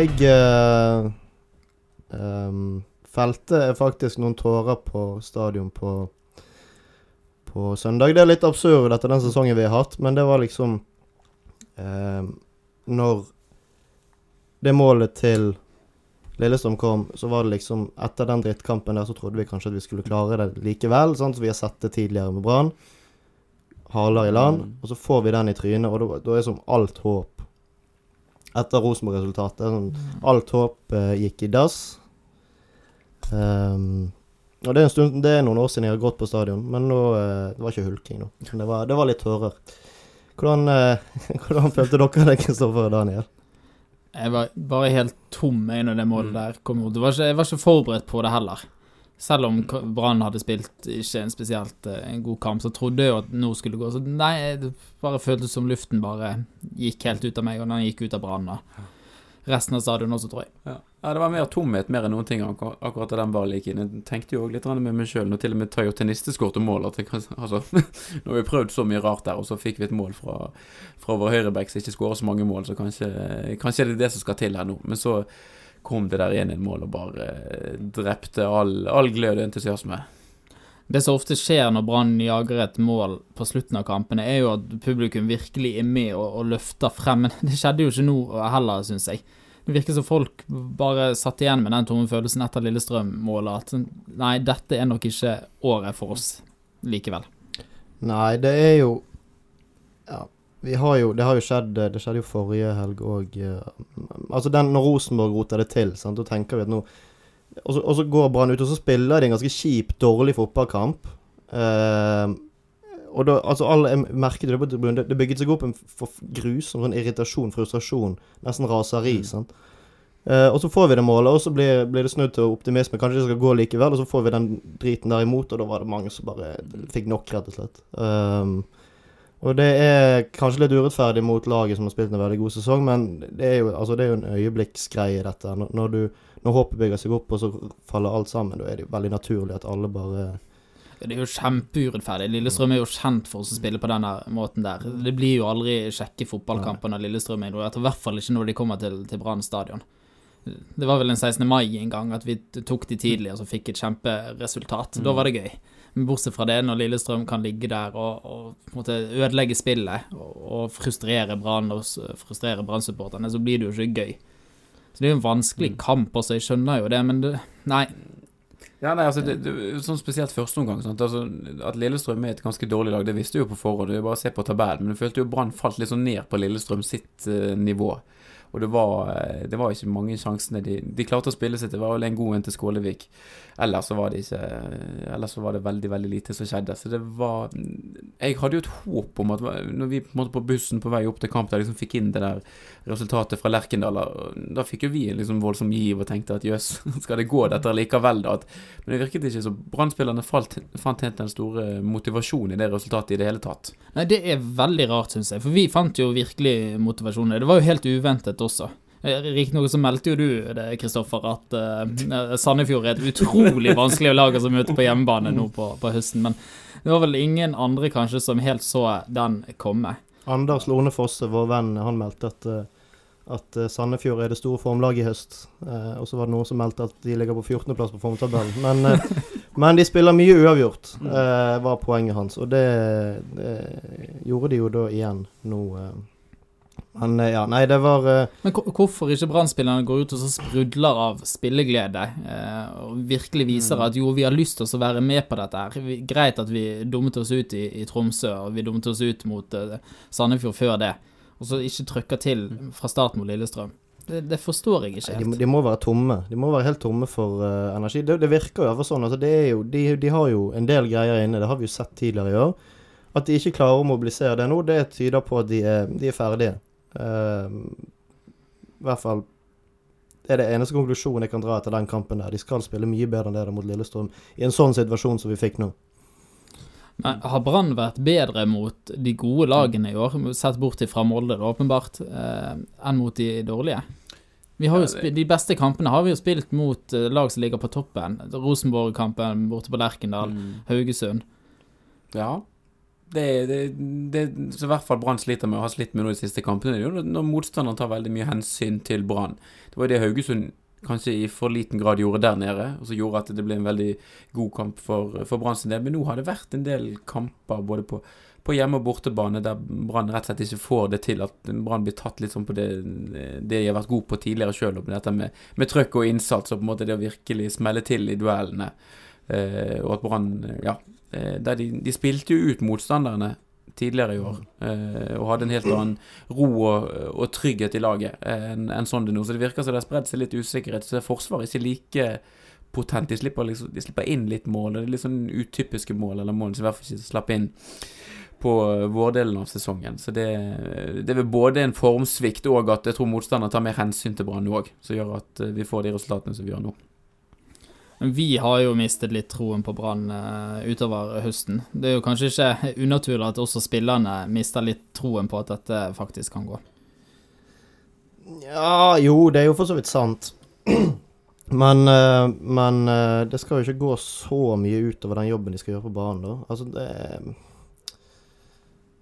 Jeg uh, um, felte faktisk noen tårer på stadion på, på søndag. Det er litt absurd etter den sesongen vi har hatt, men det var liksom uh, Når det målet til Lillestrøm kom, så var det liksom Etter den drittkampen der så trodde vi kanskje at vi skulle klare det likevel, sånn som vi har sett det tidligere med Brann. Haler i land. Mm. Og så får vi den i trynet, og da, da er som alt håp Etter Rosenborg-resultatet sånn, Alt håp eh, gikk i dass. Um, og det er, stund, det er noen år siden jeg har gått på stadion, men nå, eh, det var ikke hulking nå. Det var, det var litt tårer. Hvordan, eh, hvordan følte dere det, Kristoffer og Daniel? Jeg var bare helt tom når det målet der kom ut. Jeg var ikke forberedt på det heller. Selv om Brann hadde spilt ikke en spesielt eh, en god kamp, så trodde jeg jo at nå skulle det gå. Så nei, det bare føltes som luften bare gikk helt ut av meg, og den gikk ut av Brann. Resten av stadion også, tror jeg. Ja. ja, det var mer tomhet mer enn noen ting akkur akkurat da den ballen gikk inn. Jeg tenkte jo òg litt med meg sjøl, når til og med tajotenister skåret mål, at jeg, altså, Nå har vi prøvd så mye rart der, og så fikk vi et mål fra, fra vår høyreback som ikke skårer så mange mål, så kanskje, kanskje det er det som skal til her nå. Men så kom det der 1-1-mål og bare eh, drepte all, all glød og entusiasme. Det som ofte skjer når Brann jager et mål på slutten av kampene, er jo at publikum virkelig er med og, og løfter frem. Men det skjedde jo ikke nå heller, syns jeg. Det virker som folk bare satt igjen med den tomme følelsen etter Lillestrøm-målet. At nei, dette er nok ikke året for oss likevel. Nei, det er jo Ja, vi har jo Det har jo skjedd Det skjedde jo forrige helg òg. Altså, den når Rosenborg roter det til, sant, da tenker vi at nå Og så, og så går Brann ut, og så spiller de en ganske kjip, dårlig fotballkamp. Eh, og da, altså alle jeg merket det på tribunen, det, det bygget seg opp en grusom sånn irritasjon, frustrasjon, nesten raseri. Mm. sant? Eh, og så får vi det målet, og så blir, blir det snudd til optimisme. Kanskje det skal gå likevel, og så får vi den driten der imot, og da var det mange som bare fikk nok, rett og slett. Um, og det er kanskje litt urettferdig mot laget som har spilt en veldig god sesong, men det er jo, altså det er jo en øyeblikksgreie, dette. Når, når, du, når håpet bygger seg opp, og så faller alt sammen, da er det jo veldig naturlig at alle bare Det er jo kjempeurettferdig. Lillestrøm er jo kjent for å spille på denne måten der. Det blir jo aldri kjekke fotballkamper når Lillestrøm er involvert, i hvert fall ikke når de kommer til, til Brann stadion. Det var vel den 16. mai en gang at vi tok de tidlig og så fikk et kjemperesultat. Da var det gøy. Men bortsett fra det, når Lillestrøm kan ligge der og, og måtte ødelegge spillet og, og frustrere Brann og frustrere Brann-supporterne, så blir det jo ikke gøy. Så det er jo en vanskelig kamp også, jeg skjønner jo det, men det, nei. Ja, nei, altså, det, det, sånn spesielt første omgang. Sant? Altså, at Lillestrøm er et ganske dårlig lag, det visste du jo på forhånd. Det er bare å se på tabellen. Men du følte jo Brann falt litt sånn ned på Lillestrøm sitt uh, nivå. Og det var, eh, det var ikke mange sjansene de, de klarte å spille seg. Det var vel en god en til Skålevik. Ellers så var det ikke Ellers så var det veldig, veldig lite som skjedde. Så det var Jeg hadde jo et håp om at når vi på, en måte på bussen på vei opp til kamp der liksom fikk inn det der resultatet fra Lerkendal, da fikk jo vi en liksom voldsom giv og tenkte at jøss, skal det gå dette likevel, da? Men det virket ikke så Brann-spillerne fant helt den store motivasjonen i det resultatet i det hele tatt. Nei, det er veldig rart, syns jeg. For vi fant jo virkelig motivasjonen. Det var jo helt uventet også. Eh, Riktignok så meldte jo du det, Kristoffer, at uh, Sandefjord er et utrolig vanskelig lag å møte på hjemmebane nå på, på høsten. Men det var vel ingen andre kanskje som helt så den komme. Anders Lone Fosse, vår venn, han meldte at, eh, at Sandefjord er det store formlaget i høst. Uh, og så var det noen som meldte at de ligger på 14.-plass på formtabellen. Men, uh, men de spiller mye uavgjort, eh, var poenget hans. Og det, det gjorde de jo da igjen nå. Men eh, ja, nei, det var eh, Men hvorfor ikke Brann-spillerne går ut og så sprudler av spilleglede eh, og virkelig viser at jo, vi har lyst til å være med på dette her. Greit at vi dummet oss ut i, i Tromsø, og vi dummet oss ut mot uh, Sandefjord før det, og så ikke trykker til fra start mot Lillestrøm. Det, det forstår jeg ikke helt. de, de må være tomme. De må være helt tomme for uh, energi. Det, det virker jo i sånn. Altså, det jo, de, de har jo en del greier inne, det har vi jo sett tidligere i år. At de ikke klarer å mobilisere det nå, det tyder på at de er, de er ferdige. Eh, I hvert fall det er det eneste konklusjonen jeg kan dra etter den kampen der. De skal spille mye bedre enn det mot Lillestrøm i en sånn situasjon som vi fikk nå. Men har Brann vært bedre mot de gode lagene i år, sett bort fra Molde, åpenbart, eh, enn mot de dårlige? Vi har jo Ja, De beste kampene har vi jo spilt mot eh, lag som ligger på toppen. Rosenborg-kampen borte på Lerkendal, Mm. Haugesund. Ja. Det, det, det som i hvert fall Brann sliter med, og har slitt med nå de siste kampene, er når motstanderen tar veldig mye hensyn til Brann. Det var det Haugesund kanskje i for liten grad gjorde der nede, og som gjorde at det ble en veldig god kamp for, for Brann sin del. Men nå har det vært en del kamper både på, på hjemme- og bortebane der Brann rett og slett ikke får det til. At Brann blir tatt litt sånn på det, det de har vært god på tidligere sjøl, med dette med, med trøkk og innsats og på en måte det å virkelig smelle til i duellene. Eh, og at Brann Ja, der de, de spilte jo ut motstanderne tidligere i år, eh, og hadde en helt annen ro og, og trygghet i laget enn en sånn det nå. Så det virker som det har spredd seg litt usikkerhet. Så Forsvaret er ikke like potent. De slipper, liksom, de slipper inn litt mål. Det er litt sånn utypiske mål, eller mål som i hvert fall ikke slapp inn på vårdelen av sesongen. Så det, det er vel både en formsvikt og at jeg tror motstander tar mer hensyn til Brann òg, som gjør at vi får de resultatene som vi gjør nå. Vi har jo mistet litt troen på Brann uh, utover høsten. Det er jo kanskje ikke unaturlig at også spillerne mister litt troen på at dette faktisk kan gå. Ja, jo, det er jo for så vidt sant. Men, uh, men uh, det skal jo ikke gå så mye utover den jobben de skal gjøre på banen, da. Altså, det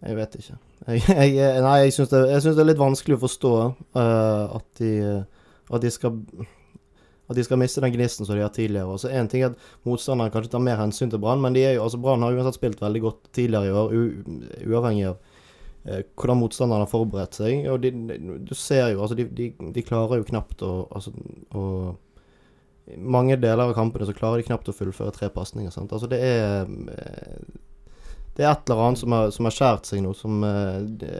Jeg vet ikke. Jeg, jeg, nei, jeg syns det, det, er litt vanskelig å forstå at de, at de skal at de skal miste den gnisten som de har tidligere. Og så En ting er at motstanderen kanskje tar mer hensyn til Brann, men de er jo, altså Brann har uansett spilt veldig godt tidligere i år, uavhengig av eh, hvordan motstanderen har forberedt seg. Og de, du ser jo, altså de, de, klarer jo knapt å, altså, å mange deler av kampene så klarer de knapt å fullføre tre pasninger. Altså det er eh, Det er et eller annet som har, som har skjært seg nå, som eh, de,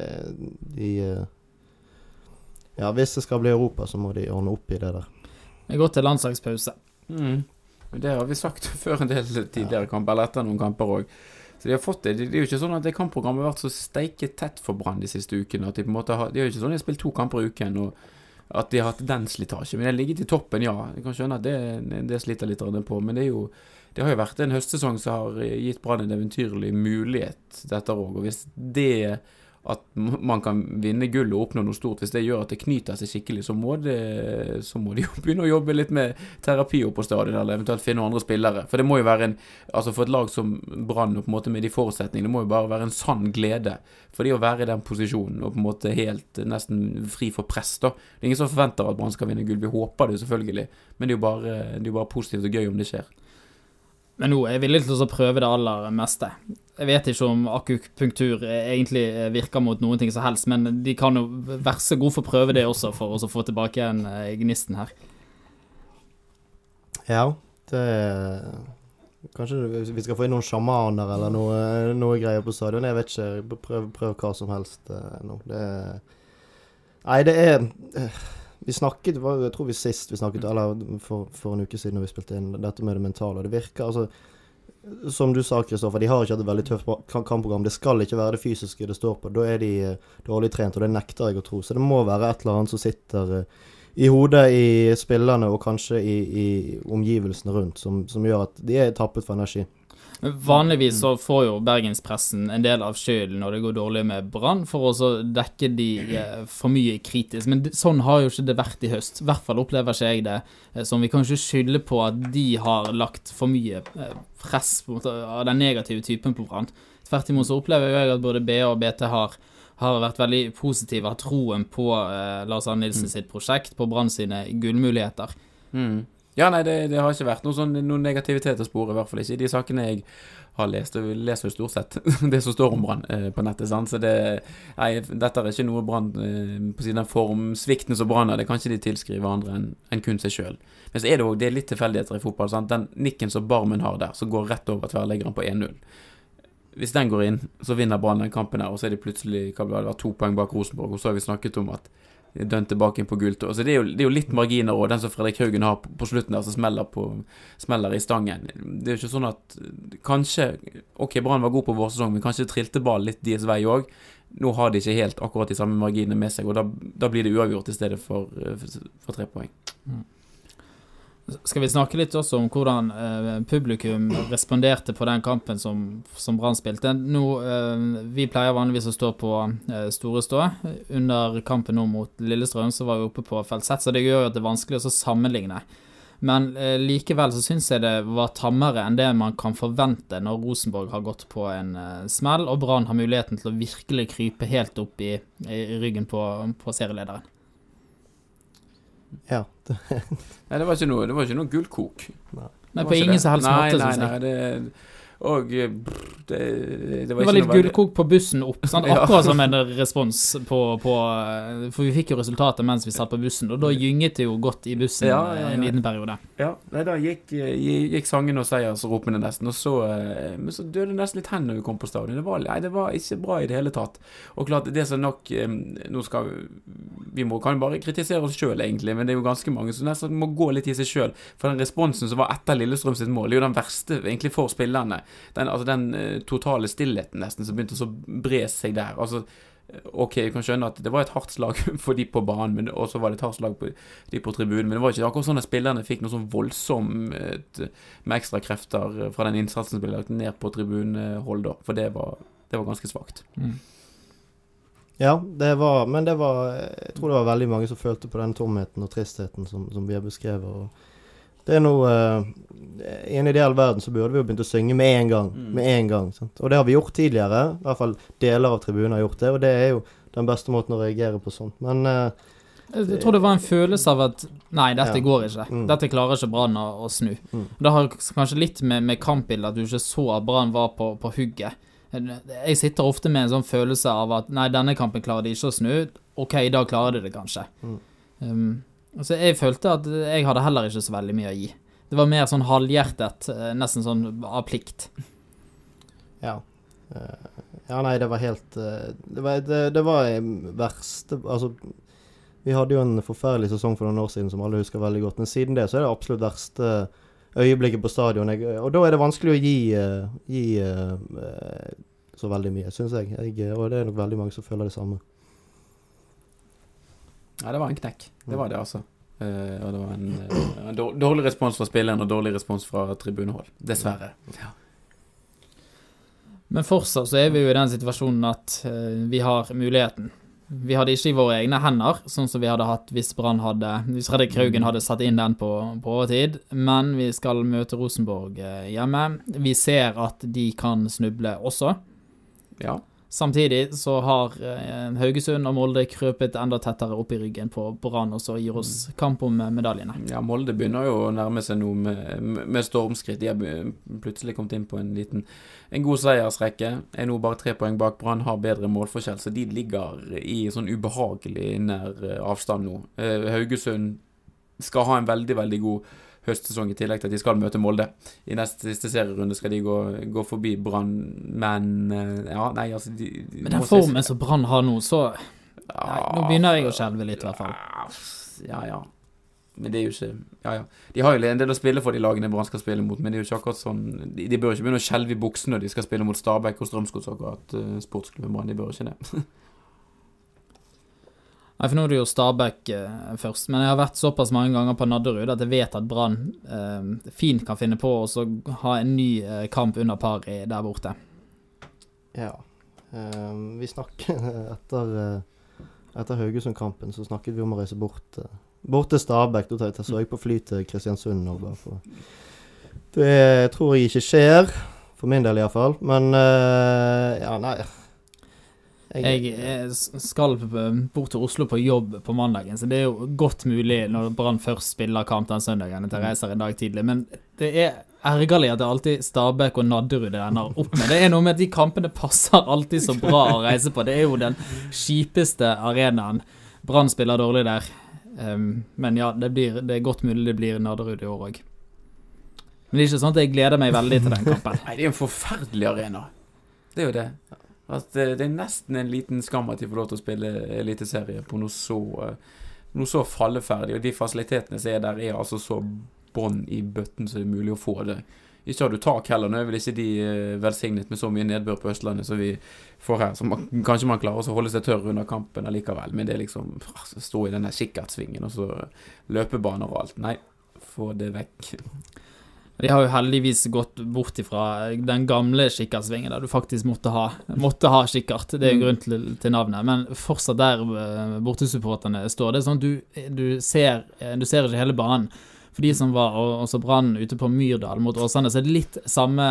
de eh, Ja, hvis det skal bli Europa, så må de ordne opp i det der. Vi går til landslagspause. Mm. Det har vi sagt før en del tidligere ja. kamper, eller etter noen kamper òg. Så de har fått det. Det er jo ikke sånn at det kampprogrammet har vært så steike tett for Brann de siste ukene. At de på en måte har, Det er jo ikke sånn at de har spilt to kamper i uken og at de har hatt den slitasjen. Men de har ligget i toppen, ja. Jeg kan skjønne at det, det sliter litt på. Men det jo det har jo vært en høstsesong som har gitt Brann en eventyrlig mulighet, dette òg. Og hvis det at man kan vinne gull og oppnå noe stort. Hvis det gjør at det knyter seg skikkelig, så må, det, så må de jo begynne å jobbe litt med terapi på stadion, eller eventuelt finne andre spillere. For det må jo være en Altså for et lag som Brann, på en måte med de forutsetningene, det må jo bare være en sann glede for de å være i den posisjonen og på en måte helt nesten fri for press, da. Det er ingen som forventer at Brann skal vinne gull. Vi håper det selvfølgelig, men det er jo bare, det er jo bare positivt og gøy om det skjer. Men nå er jeg villig til å prøve det aller meste. Jeg vet ikke om akupunktur egentlig virker mot noen ting som helst, men de kan jo være så gode for å prøve det også, for å få tilbake igjen eh, gnisten her. Ja, det Kanskje vi skal få inn noen sjamaner eller noe, noe, greier på stadion. Jeg vet ikke. Prøv, prøv hva som helst uh, nå. Det Nei, det er Vi snakket Jeg tror vi sist vi snakket Eller for, for en uke siden når vi spilte inn dette med det mentale. Det virker altså som du sa, Kristoffer, de har ikke hatt et veldig tøft kampprogram. Det skal ikke være det fysiske det står på. Da er de uh, dårlig trent, og det nekter jeg å tro. Så det må være et eller annet som sitter uh, i hodet i spillerne, og kanskje i, i omgivelsene rundt, som, som, gjør at de er tappet for energi. Vanligvis så får jo bergenspressen en del av skylden når det går dårlig med Brann, for å dekke de eh, for mye kritisk. Men sånn har jo ikke det vært i høst. I hvert fall opplever ikke jeg det. Eh, som vi kan ikke skylde på at de har lagt for mye eh, press av den negative typen på Brann. Tvert imot så opplever jeg at både BA og BT har, har vært veldig positive, har troen på Lars Arne Nilsen mm. sitt prosjekt, på Brann sine gullmuligheter. Mm. Ja, nei, det, det, har ikke vært noe, sånn, noen negativitet å spore, i hvert fall ikke i de sakene jeg har lest. Og leser jo stort sett det som står om Brann eh, på nettet. Sant? Så det, nei, dette er ikke noe Brann eh, på siden av formsvikten som Brann har. Det kan ikke de tilskrive andre enn en kun seg sjøl. Men så er det òg litt tilfeldigheter i fotball. Sant? Den nikken som Barmen har der, som går rett over tverrleggeren på 1-0 hvis den går inn, så vinner Brann den kampen her, og så er de plutselig hva det var, to poeng bak Rosenborg. Og så har vi snakket om at dønn tilbake inn på gulltå. Altså, det, er jo, det er jo litt marginer òg. Den som Fredrik Haugen har på, på slutten der, som smeller, på, smeller i stangen. Det er jo ikke sånn at Kanskje Ok, Brann var god på vårsesong, men kanskje trilte ballen litt deres vei òg. Nå har de ikke helt akkurat de samme marginene med seg, og da, da blir det uavgjort i stedet for, for tre poeng. Mm. Skal vi snakke litt også om hvordan eh, publikum responderte på den kampen som, som Brann spilte? Nå, eh, vi pleier vanligvis å stå på eh, Store Stå. Under kampen nå mot Lillestrøm så var vi oppe på felt 6, så det gjør jo at det er vanskelig å sammenligne. Men eh, likevel så syns jeg det var tammere enn det man kan forvente når Rosenborg har gått på en eh, smell, og Brann har muligheten til å virkelig krype helt opp i, i ryggen på, på serielederen. Ja. Nei, det var ikke noe, det var ikke noe gullkok. Nei, Det på ingen det. som helst måte, nei, nei, nei, det, og det brr, det, det Det var var litt gullkok på bussen opp, sant? Akkurat som en respons på, på eh, For vi fikk jo resultatet mens vi satt på bussen, og da gynget det jo godt i bussen Ja, ja, ja. en liten periode. Ja, nei, da gikk, eh, gikk sangene og seiersropene nesten, og så, eh, men så døde det nesten litt hen når vi kom på stadion. Det var, nei, det var ikke bra i det hele tatt. Og klart, det som nok eh, Nå skal vi må, kan bare kritisere oss sjøl, egentlig, men det er jo ganske mange som nesten må gå litt i seg sjøl. For den responsen som var etter Lillestrøm sitt mål, er jo den verste egentlig for spillerne. Den, altså den eh, totale stillheten nesten som begynte å bre seg der. Altså Ok, jeg kan skjønne at det var et hardt slag for de på banen, og så var det et hardt slag på de på tribunen. Men det var ikke akkurat sånn at spillerne fikk noe sånn voldsomt med ekstra krefter fra den innsatsen som ble lagt ned på tribunehold da. For det var, det var ganske svakt. Ja, det var Men det var Jeg tror det var veldig mange som følte på den tomheten og tristheten som, som vi har beskrevet. Og det er noe eh, I en ideell verden så burde vi jo begynt å synge med en gang. Mm. Med en gang. Sant? Og det har vi gjort tidligere. I hvert fall deler av tribunen har gjort det. Og det er jo den beste måten å reagere på sånt. Men uh, Jeg tror det var en følelse av at nei, dette Ja. går ikke. Mm. Dette klarer ikke Brann å, å snu. Mm. Det har kanskje litt med, med kampbildet at du ikke så at Brann var på, på hugget. Jeg sitter ofte med en sånn følelse av at nei, denne kampen klarer de ikke å snu. Ok, i dag klarer de det kanskje. Mm. Um, altså jeg følte at jeg hadde heller ikke så veldig mye å gi. Det var mer sånn halvhjertet, eh, nesten sånn av plikt. ja. Eh, ja, nei, det var helt eh, Det var, det, det var verste Altså, vi hadde jo en forferdelig sesong for noen år siden som alle husker veldig godt. Men siden det så er det absolutt verste øyeblikket på stadion. Jeg, og da er det vanskelig å gi, gi så veldig mye, syns jeg. jeg. Og det er nok veldig mange som føler det samme. Ja, det var en knekk. Det var det, altså. Uh, og det var en, uh, en dårlig respons fra spilleren og dårlig respons fra tribunehold. Dessverre. Ja. Men fortsatt så er vi jo i den situasjonen at uh, vi har muligheten. Vi hadde ikke i våre egne hender, sånn som vi hadde hatt hvis Brann hadde Hvis Fredrik Haugen hadde satt inn den på, på overtid, men vi skal møte Rosenborg hjemme. Vi ser at de kan snuble også. ja. Samtidig så har eh, Haugesund og Molde krøpet enda tettere opp i ryggen på Brann, og så gir oss kamp om eh, medaljene. Ja, Molde begynner jo å nærme seg noe med, med stormskritt. De har plutselig kommet inn på en liten En god seiersrekke. Er nå bare tre poeng bak. Brann har bedre målforskjell, så de ligger i sånn ubehagelig nær eh, avstand nå. Haugesund skal ha en veldig, veldig god høstsesong, i tillegg til at de skal møte Molde. I neste siste serierunde skal de gå, gå forbi Brann, men eh, Ja, nei, altså de, de Men den formen som Brann har nå, så Nei, nå begynner jeg å skjelve litt, i hvert fall. Ja, ja. Men det er jo ikke Ja, ja. De har jo en del å spille for, de lagene Brann skal spille mot, men det er jo ikke akkurat sånn De, de bør ikke begynne å skjelve i buksene når de skal spille mot Stabæk og Strømsgodset akkurat. Uh, sportsklubben Brann. De bør ikke det. Nei, for nå er det jo Stabæk eh, først, men jeg har vært såpass mange ganger på Nadderud at jeg vet at Brann eh, fint kan finne på å ha en ny eh, kamp under par der borte. Ja. Eh, vi snakket etter, eh, etter Haugesund-kampen, så snakket vi om å reise bort, eh, bort til Stabæk. Da tar- jeg på fly til Kristiansund nå, bare for Det tror jeg ikke skjer. For min del, iallfall. Men eh, Ja, nei. Jeg jeg skal bort til Oslo på jobb på mandagen, så det er jo godt mulig når Brann først spiller kamp den søndagen at jeg reiser en dag tidlig. Men det er ergerlig at det alltid Stabæk og Nadderud det ender opp med. Det er noe med at de kampene passer alltid så bra å reise på. Det er jo den kjipeste arenaen. Brann spiller dårlig der. Um, men ja, det, blir, det er godt mulig det blir Nadderud i år òg. Men det er ikke sånn at jeg gleder meg veldig til den kampen. Nei, det er en forferdelig arena. Det er jo det. At eh, det er nesten en liten skam at de får lov til å spille eliteserie på noe så eh, Noe så falleferdig. Og de fasilitetene som er der, er altså så bånn i bøtten som det er mulig å få det. Ikke har du tak heller. Nå er vel ikke de eh, velsignet med så mye nedbør på Østlandet som vi får her. Så man, kanskje man klarer å holde seg tørr under kampen allikevel. Men det er liksom altså, Stå i denne kikkertsvingen og så løpebaner og alt. Nei, få det vekk. De har jo heldigvis gått bort ifra den gamle kikkertsvingen, der du faktisk måtte ha, måtte ha kikkert. Det er Mm. grunn til, til navnet. Men fortsatt der eh, bortesupporterne står, det er sånn at du, du, ser, eh, du ser ikke hele banen. For de som var og, og så Brann ute på Myrdal mot Åsane, så er det litt samme,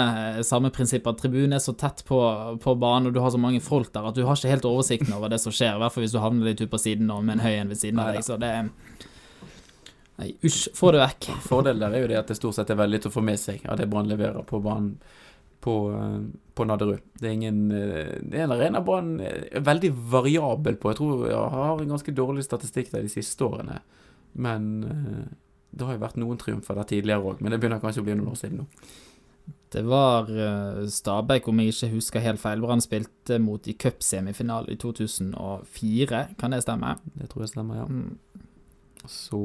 samme prinsipp. At tribunen er så tett på, på banen, og du har så mange folk der at du har ikke helt oversikten over det som skjer. I hvert fall hvis du havner litt ut på siden og med en høy en ved siden av deg. Så det er Nei, usj, få det vekk. Fordelen der er jo det at det stort sett er veldig lett å få med seg av det Brann leverer på banen på, eh, på Nadderud. Det er ingen eh, Det er en arena Brann er veldig variabel på. Jeg tror jeg har en ganske dårlig statistikk der de siste årene. Men eh, det har jo vært noen triumfer der tidligere òg, men det begynner kanskje å bli noen år siden nå. Det var Stabæk, om jeg ikke husker helt feil, hvor han spilte mot i cupsemifinale i 2004. Kan det stemme? Det tror jeg stemmer, ja. Mm. Så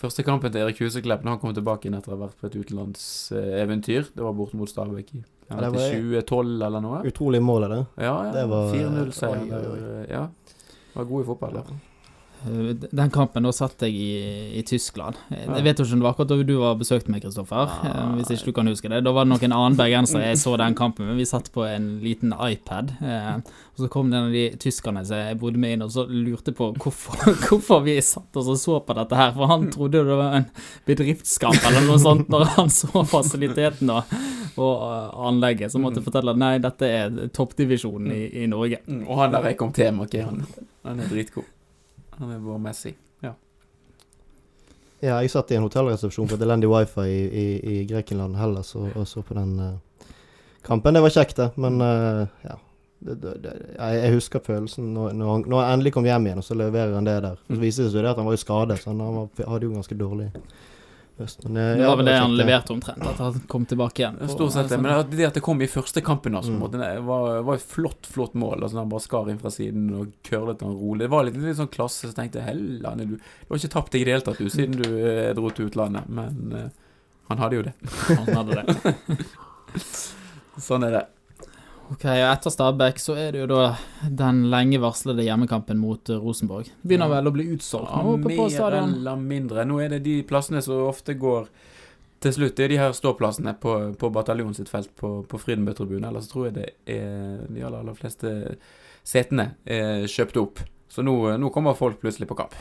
Første kampen til Erik Huseklepp når han kom tilbake inn etter å ha vært på et utenlandseventyr, det var borte mot Stabæk i ja, det var- 2012 eller noe. Utrolig mål, er det. Ja, ja. det 4-0-seier. oi, oi, oi. Ja. Var god i fotball. Ja. Uh, Den kampen, da satt jeg i, i Tyskland. Jeg vet jo ikke om det var akkurat da du var besøkt meg, Kristoffer. uh, Hvis ikke du kan huske det. Da var det nok en annen bergenser jeg så den kampen med. Vi satt på en liten iPad. uh, Og så kom det en av de tyskerne som jeg bodde med inn, og så lurte på hvorfor, hvorfor vi satt og så på dette her. For han trodde det var en bedriftskamp eller noe sånt når han så fasiliteten og, og anlegget. Så måtte jeg fortelle at nei, dette er toppdivisjonen i, i Norge. Mm, og han der er kommet hjem, ok? Han, han er dritgod. Han er vår Messi. Ja. Ja, jeg satt i en hotellresepsjon på et elendig wifi i, i, i Grekenland, Hellas, og, og så på den uh, kampen. Det var kjekt, det. Men uh, ja. Det, det, det, jeg, husker følelsen når, når, han, når han endelig kom hjem igjen, og så leverer han det der. Så viser det seg at han var jo skadet, så han var, hadde jo ganske dårlig høst. Men, Det var vel det han leverte omtrent, at han kom tilbake igjen. Stort sett det. Men det at det kom i første kampen hans, på Mm. måte, det var, var et flott, flott mål. Altså, han bare skar inn fra siden og curlet han rolig. Det var litt, litt sånn klasse, så tenkte jeg Helland, du, du har ikke tapt deg i det hele tatt, du, siden du eh, dro til utlandet. Men eh, han hadde jo det. Han hadde det. Sånn er det. Ok, og Etter Stabæk så er det jo da den lenge varslede hjemmekampen mot eh, Rosenborg. Begynner vel å bli utsolgt nå oppe på mer eller mindre. Nå er det de plassene som ofte går til slutt. Det er de her ståplassene på, på bataljonen sitt felt på, på Frydenbø-tribunen. Ellers tror jeg det er de aller, aller fleste setene er kjøpt opp. Så nå, nå kommer folk plutselig på kamp.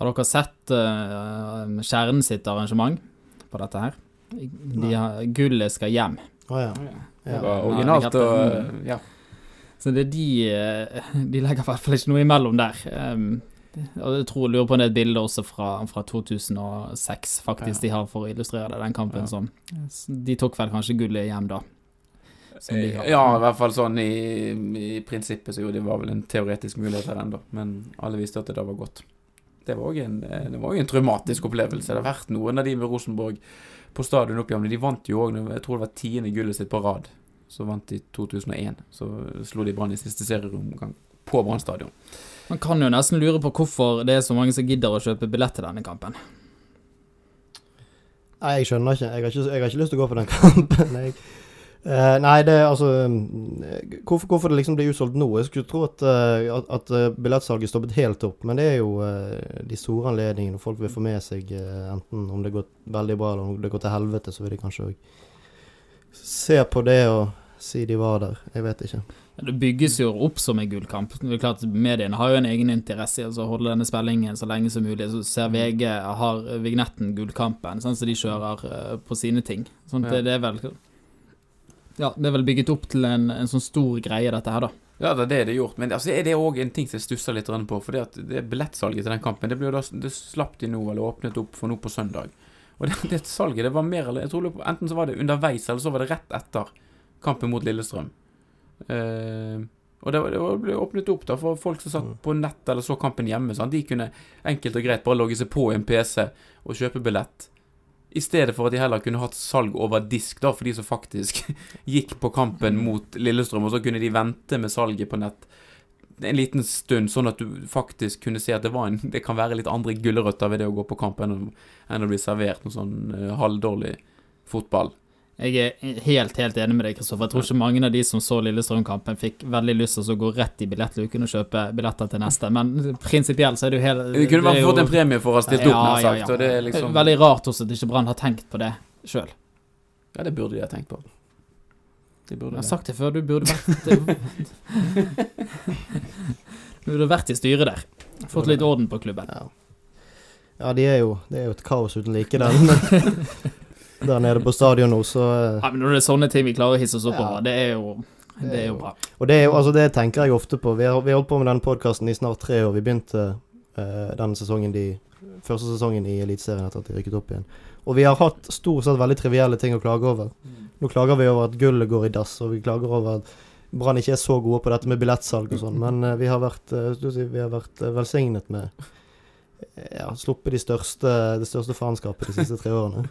Har dere sett uh, Kjernen sitt arrangement på dette her? De har, gullet skal hjem. Oh, ja. Det var originalt og Mm. ja. Så det er de eh, De legger i hvert fall ikke noe imellom der. Um, og jeg tror lurer på om det er et bilde også fra, fra 2006, faktisk, Ja. de har for å illustrere det, den kampen Ja. som De tok vel kanskje gullet hjem da. Har. Ja, i hvert fall sånn i, i prinsippet så jo, det var vel en teoretisk mulighet her ennå, men alle visste at det da var godt. Det var òg en, eh, det var også en traumatisk opplevelse. Det har vært noen av de med Rosenborg på stadion opp igjen. De vant jo òg, jeg tror det var tiende gullet sitt på rad. Så vant de 2001. Så slo de Brann i siste serieromgang på Brann stadion. Man kan jo nesten lure på hvorfor det er så mange som gidder å kjøpe billett til denne kampen. Nei, jeg skjønner ikke. Jeg har ikke, jeg har ikke lyst til å gå på den kampen. Jeg. uh, nei, det er altså mm, hvorfor, hvorfor det liksom blir utsolgt nå? Jeg skulle tro at, uh, at, eh, billettsalget stoppet helt opp, men det er jo uh, de store anledningene. Folk vil få med seg eh, enten om det går veldig bra eller om det går til helvete, så vil de kanskje òg se på det og si de var der. Jeg vet ikke. Det bygges jo opp som en gullkamp. Det er klart Mediene har jo en egen interesse i altså, å holde denne spillingen så lenge som mulig. Så ser VG har vignetten Gullkampen, sånn så de kjører eh, på sine ting. Sånn Ja. det, det er vel Ja, det er vel bygget opp til en, en sånn stor greie, dette her, da. Ja, det er det det er gjort. Men altså, er det òg en ting som jeg stusser litt på. For det, at det billettsalget til den kampen, det, ble jo da, det slapp de nå, eller åpnet opp for nå på søndag. Og det, det salget, det var mer eller Jeg tror det, enten så var det underveis, eller så var det rett etter kampen mot Lillestrøm. Eh, og det, det ble åpnet opp da for folk som satt Mm. på nett eller så kampen hjemme. Sant? De kunne enkelt og greit bare logge seg på en PC og kjøpe billett. I stedet for at de heller kunne hatt salg over disk da, for de som faktisk gikk på kampen mot Lillestrøm, og så kunne de vente med salget på nett en liten stund, sånn at du faktisk kunne se at det, var en, det kan være litt andre gulrøtter ved det å gå på kamp enn å, enn å bli servert noe sånn uh, halvdårlig fotball. Jeg er helt helt enig med deg, Kristoffer. Jeg tror ikke mange av de som så Lillestrøm-kampen, fikk veldig lyst til å gå rett i billettluken og kjøpe billetter til neste. Men prinsipielt så er det jo helt Vi kunne fall fått en premie for å ha stilt opp, nær sagt. Og det er liksom Veldig rart også at ikke Brann har tenkt på det sjøl. Ja, det burde de ha tenkt på. De Jeg har det. sagt det før, du burde vært Du burde vært i styret der. Fått litt orden på klubben. Ja. Ja, de er jo, det er jo et kaos uten like der. Der nede på stadion nå, så eh, Ja, men når det er sånne ting vi klarer å hisse oss opp Ja. over, det er jo det er jo bra. Og det jo, altså det tenker jeg ofte på. Vi har, vi har holdt på med denne podkasten i snart tre år. Vi begynte uh, den sesongen de, første sesongen i Eliteserien etter at de rykket opp igjen. Og vi har hatt stort sett veldig trivielle ting å klage over. Nå klager vi over at gullet går i dass, og vi klager over at Brann ikke er så gode på dette med billettsalg og sånn, men uh, vi har vært, eh, si, vi har vært eh, velsignet med eh, ja, sluppet de største, det største faenskapet de siste tre årene.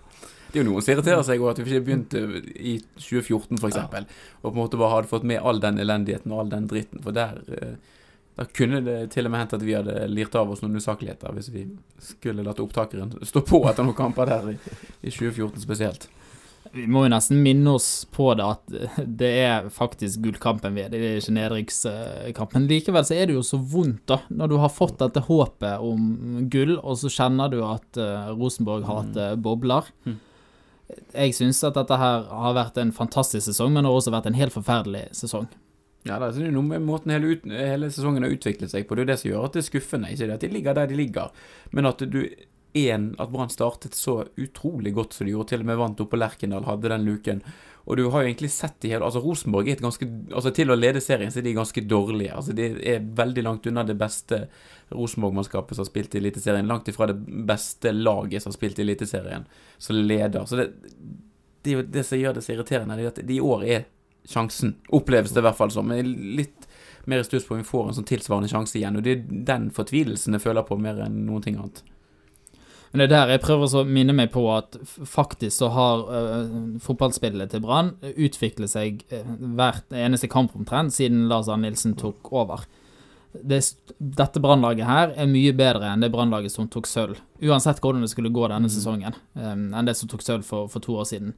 Det er jo noen som irriterer seg over at vi ikke begynte i 2014 f.eks. eksempel Og på en måte bare hadde fått med all den elendigheten og all den dritten. For der, eh, der kunne det til og med hendt at vi hadde lirt av oss noen usakligheter hvis vi skulle latt opptakeren stå på etter noen kamper der i, i 2014 spesielt. Vi må jo nesten minne oss på det at det er faktisk gullkampen vi er. Det er ikke nedrykkskampen. Likevel så er det jo så vondt, da. Når du har fått dette håpet om gull, og så kjenner du at uh, Rosenborg-hatet bobler. Mm. Jeg syns at dette her har vært en fantastisk sesong, men det har også vært en helt forferdelig sesong. Ja, det er noe med måten hele, ut, hele sesongen har utviklet seg på. Det er det som gjør at det er skuffende. Ikke det at de ligger der de ligger, men at du en, at Brann startet så utrolig godt som de gjorde, til og med vant oppe på Lerkendal, hadde den luken. Og du har jo egentlig sett i hele Altså, Rosenborg er et ganske Altså, til å lede serien, så er de ganske dårlige. Altså, de er veldig langt unna det beste Rosenborg-mannskapet som har spilt i Eliteserien. Langt ifra det beste laget som har spilt i Eliteserien, som leder. Så det, det det som gjør det så irriterende, er at de i år er sjansen. Oppleves det i hvert fall som. Men litt mer i stuss på om vi får en sånn tilsvarende sjanse igjen. Og det er den fortvilelsen jeg føler på mer enn noen ting annet. Men det er der jeg prøver å minne meg på at faktisk så har uh, fotballspillet til Brann utviklet seg uh, hvert eneste kamp omtrent siden Lars Arne Nilsen tok over. Det, dette brannlaget her er mye bedre enn det brannlaget som tok sølv, uansett hvordan det skulle gå denne sesongen, um, enn det som tok sølv for, for to år siden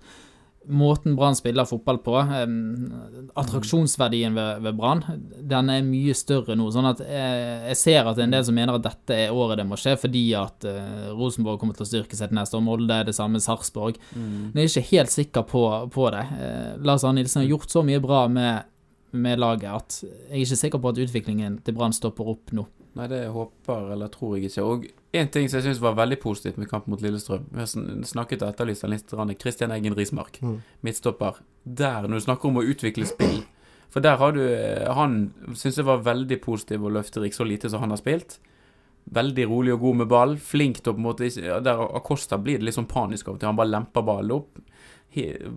måten Brann spiller fotball på, um, attraksjonsverdien ved, ved Brann, den er mye større nå. sånn at jeg, jeg, ser at det er en del som mener at dette er året det må skje, fordi at uh, Rosenborg kommer til å styrke seg til neste år. Molde er det samme, Sarpsborg. Mm. Jeg er ikke helt sikker på, på det. Uh, Lars Arne Nilsen har gjort så mye bra med, med laget at jeg er ikke sikker på at utviklingen til Brann stopper opp nå. Nei, det håper eller tror jeg ikke. Og en ting som jeg syns var veldig positivt med kampen mot Lillestrøm Vi har snakket og etterlyst den litt. Kristian Eggen Rismark, mm. midtstopper. Der, når du snakker om å utvikle spill For der har du Han syns jeg var veldig positiv og løfterik så lite som han har spilt. Veldig rolig og god med ball. Flink til å på en måte Der Acosta blir det litt sånn panisk av og til. Han bare lemper ballen opp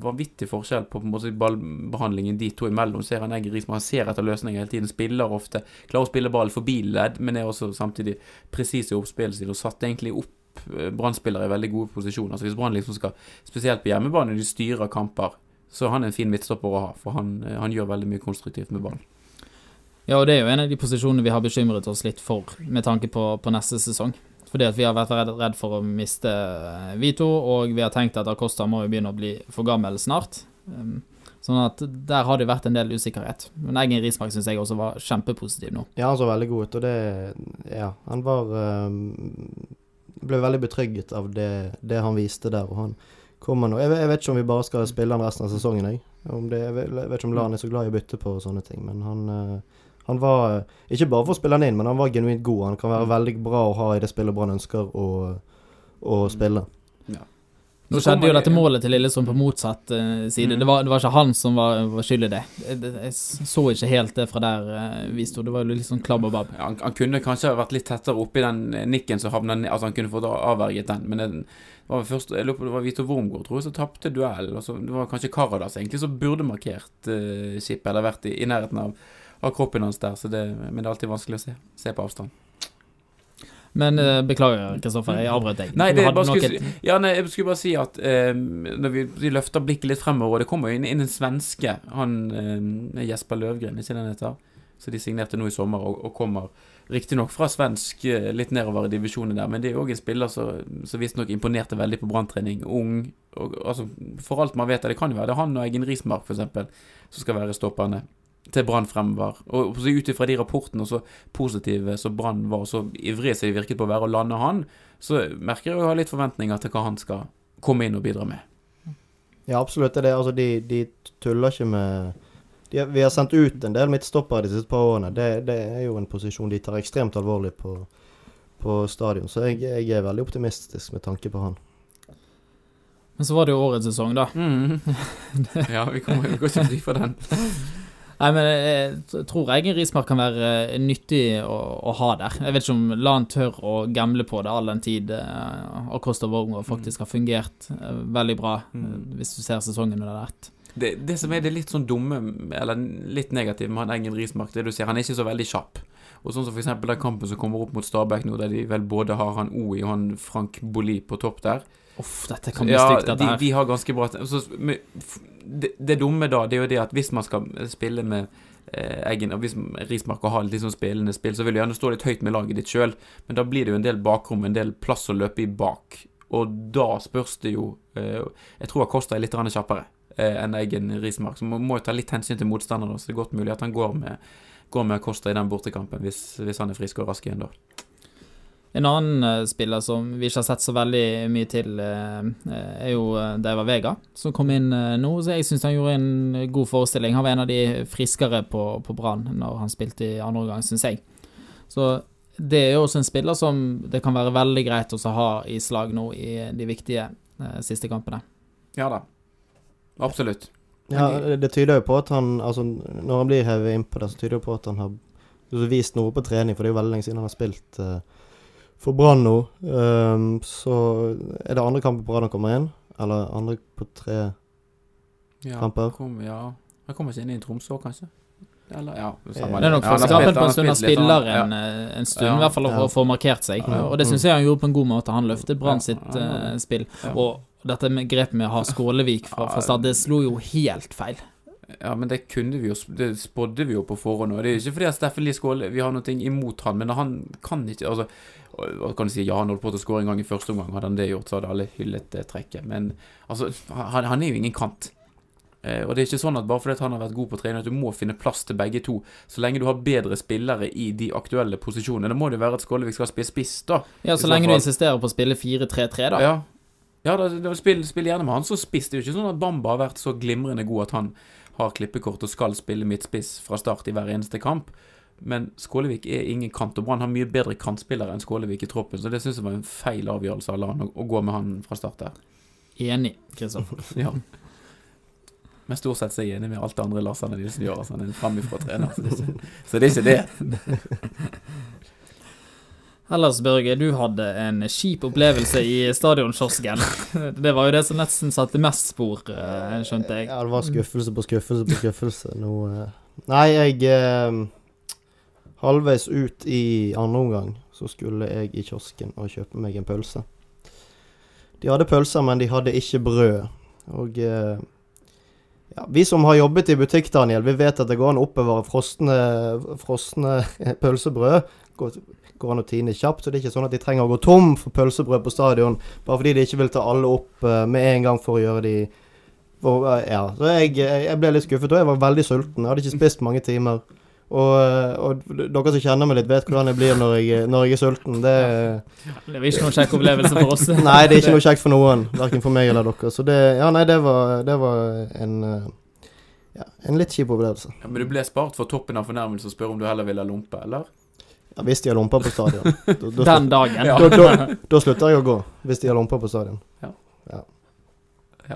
vanvittig forskjell på, på måte, ballbehandlingen de to imellom. Ser han Eggen Risman, ser etter løsninger hele tiden, spiller ofte. Klarer å spille ball forbi ledd, men er også samtidig presis i oppspillet sitt og satt egentlig opp Brann-spillere i veldig gode posisjoner. Så hvis Brann liksom skal, spesielt på hjemmebane, de styrer kamper, så er han en fin midtstopper å ha. For han, han gjør veldig mye konstruktivt med ballen. Ja, og det er jo en av de posisjonene vi har bekymret oss litt for med tanke på, på neste sesong. Fordi at vi har vært redd, redd for å miste Vito, og vi har tenkt at Acosta må jo begynne å bli for gammel snart. Um, sånn at der har det vært en del usikkerhet. Men Eggen Rismark syns jeg også var kjempepositiv nå. Ja, han så veldig god ut, og det Ja, han var um, Ble veldig betrygget av det, det, han viste der, og han kommer nå jeg, jeg, vet ikke om vi bare skal spille han resten av sesongen, jeg. Det, jeg vet ikke om Lan er så glad i å bytte på og sånne ting, men han uh, han var Ikke bare for å spille han inn, men han var genuint god. Han kan være veldig bra å ha i det spillet Brann ønsker å, å spille. Ja. Nå skjedde jo dette målet til Lillestrøm på motsatt uh, side. Mm. Det, var, det, var, ikke han som var, var skyld i det. Jeg, jeg, så ikke helt det fra der uh, vi sto. Det var jo litt sånn klabb og babb. Ja, han, han, kunne kanskje vært litt tettere oppi den nikken som havna Altså, han kunne fått avverget den, men det var først Jeg lurer på det var Vito Wormgård, tror jeg, som tapte duell. Det var kanskje Karadas egentlig som burde markert uh, skipet, eller vært i, i nærheten av av kroppen hans der, det, men det er alltid vanskelig å se, se på avstand. Men uh, beklager, Kristoffer, jeg avbrøt deg. Nei, det, bare skulle, ja, nei, jeg skulle bare si at uh, når vi, vi, løfter blikket litt fremover, og det kommer jo inn, inn, en svenske, han uh, Jesper Løvgren, ikke den heter, så de signerte nå i sommer, og, og kommer riktignok fra svensk litt nedover i divisjonen der, men det er òg en spiller som visstnok imponerte veldig på branntrening. Ung. Og, altså, for alt man vet, det kan jo være det er han og Eggen Rismark, f.eks., som skal være stopperne til Brann fremover. Og ut ifra de rapportene så positive som Brann var, så ivrige som de virket på å være å lande han, så merker jeg å ha litt forventninger til hva han skal komme inn og bidra med. Ja, absolutt. Det er, altså, de, de tuller ikke med de, Vi har sendt ut en del midtstoppere de siste par årene. Det, det, er jo en posisjon de tar ekstremt alvorlig på, på stadion. Så jeg, jeg er veldig optimistisk med tanke på han. Men så var det jo årets sesong, da. Mm. ja, vi kommer jo ikke fri for den. Nei, men jeg tror egen Rismark kan være eh, nyttig å, å ha der. Jeg vet ikke om Lan tør å gamble på det all den tid uh, Acosta Vågo faktisk har fungert eh, veldig bra, Mm. eh, hvis du ser sesongen under ett. Det, det som er det litt sånn dumme, eller litt negative med han Engen Rismark, det du sier, han er ikke så veldig kjapp. Og sånn som eksempel den kampen som kommer opp mot Stabæk nå, der de vel både har han OI og han Frank Bolli på topp der. Uff, dette kan bli Ja, stygt, dette de, her. de har ganske bra så, men, det, det dumme da, det er jo det at hvis man skal spille med eh, Eggen, og hvis Rismark har litt sånn spillende spill, så vil du gjerne stå litt høyt med laget ditt sjøl, men da blir det jo en del bakrom, en del plass å løpe i bak. Og da spørs det jo eh, Jeg tror Acosta er litt kjappere enn egen Rismark, så man må jo ta litt hensyn til motstanderen. Så det er godt mulig at han går med, går med Acosta i den bortekampen, hvis, hvis han er frisk og rask igjen da. En annen eh, spiller som vi ikke har sett så veldig mye til, eh, er jo Deiva Vega, som kom inn eh, nå. Så jeg syns han gjorde en god forestilling. Han var en av de friskere på, på Brann når han spilte i andre omgang, syns jeg. Så det er jo også en spiller som det kan være veldig greit å ha i slag nå i de viktige eh, siste kampene. Ja da. Absolutt. Ja, det, tyder jo på at han Altså, når han blir hevet inn på det, så tyder det på at han har altså, vist noe på trening, for det er jo veldig lenge siden han har spilt uh, for Brann nå. Um, så er det andre kamper på rad han kommer inn, eller andre på tre Ja, kamper. Kom, ja. Han kommer ikke inn i Tromsø, kanskje? Eller, ja, Det Det er nok første kampen på en stund han spiller sånn, en, eh, en stund, Ja. i hvert fall, for å få markert seg. Ja. Og det syns jeg han gjorde på en god måte. Han løftet Brann sitt eh, spill. Og dette med grepet med å ha Skålevik fra, fra start, det slo jo helt feil. Ja, men det kunne vi jo Det spådde vi jo på forhånd. Og det er ikke fordi at Steffen Lie Skåle Vi har noe imot han, men han kan ikke Altså, hva kan du si Ja, han holdt på til å skåre en gang i første omgang. Hadde han det gjort, så hadde alle hyllet det trekket. Men altså, han, han er jo ingen kant. Eh, og det er ikke sånn at bare fordi at han har vært god på trening, at du må finne plass til begge to. Så lenge du har bedre spillere i de aktuelle posisjonene. Da må det være at Skålevik skal spille spiss, da. Ja, så så lenge du insisterer på å spille 4-3-3, da. Ja, ja da, da, spill, spill gjerne med han som spiss. Det er jo ikke sånn at Bamba har vært så glimrende god at han har klippekort og skal spille midtspiss fra start i hver eneste kamp. Men Skålevik er ingen kant, og Brann har mye bedre kantspillere enn Skålevik i troppen, så det syns jeg var en feil avgjørelse av Lan å, å gå med han fra start der. Enig, Kristoffer. Ja. Men stort sett så er jeg enig med alt det andre Lars Arne Nilsen gjør. Altså han er en framifrå trener, så det er ikke, så det, ikke det. Ellers, Børge, du hadde en kjip opplevelse i stadionkiosken. Det var jo det som nesten satte mest spor, eh, skjønte jeg. Ja, det var skuffelse på skuffelse på skuffelse. Nå eh, Nei, jeg eh, Halvveis ut i andre omgang så skulle jeg i kiosken og kjøpe meg en pølse. De hadde pølser, men de hadde ikke brød. Og eh, ja, vi som har jobbet i butikk, Daniel, vi vet at det går an å oppbevare frosne, frosne pølsebrød. Går, går an å tine kjapt, så det er ikke sånn at de trenger å gå tom for pølsebrød på stadion bare fordi de ikke vil ta alle opp uh, med en gang for å gjøre de for, uh, Ja, så jeg, jeg ble litt skuffet, og jeg var veldig sulten. Jeg hadde ikke spist mange timer. Og, eh, og dere som kjenner meg litt, vet hvordan jeg blir når jeg, når jeg er sulten. Det Det er ikke noen kjekk opplevelse for oss. Nei, det er ikke noe kjekt for noen. Verken for meg eller dere. Så det Ja, nei, det var, det var en ja, en litt kjip opplevelse. Ja, men du ble spart for toppen av fornærmelse og spør om du heller ville ha lompe, eller? Ja, hvis de har lomper på stadion. Da, da, Den dagen. Ja. da, da, da slutter jeg å gå. Hvis de har lomper på stadion. Ja,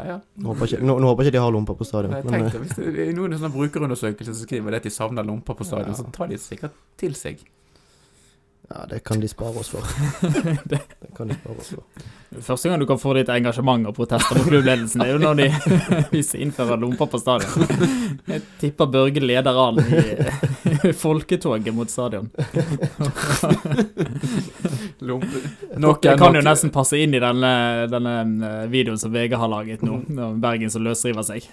ja. Nå håper ikke, nå, nå håper ikke de har lomper på stadion. Jeg Men, eh, hvis det er noen sånne brukerundersøkelser som skriver at de savner lomper på stadion, Ja. så tar de sikkert til seg. Ja, det kan de spare oss for. Det kan de spare oss for. Første gang du kan få ditt engasjement og protester mot klubbledelsen, er jo når de hvis innfører lomper på stadion. Jeg tipper Børge leder an i folketoget mot stadion. Det kan jo nesten passe inn i denne, denne eh, videoen som VG har laget nå, om Bergen som løsriver seg.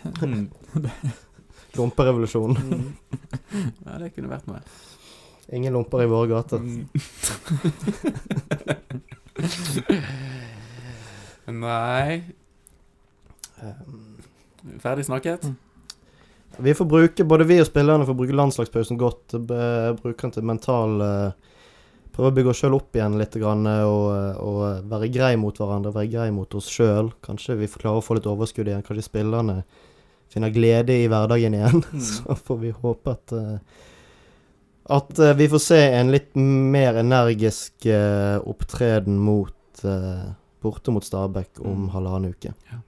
Lomperevolusjonen. Ja, det kunne vært noe. Ingen lomper i våre gater. Mm. Nei Um, Ferdig snakket? Vi får bruke, både vi og spillerne får bruke landslagspausen godt. be- Bruke den til mental eh, Prøve å bygge oss sjøl opp igjen litt grann, eh, og, eh, og være grei mot hverandre, være grei mot oss sjøl. Kanskje vi klarer å få litt overskudd igjen. Kanskje spillerne finner glede i hverdagen igjen. Mm. Så får vi håpe at eh, at uh, vi får se en litt mer energisk uh, opptreden mot uh, borte mot Stabæk om Mm. halvannen uke. Ja.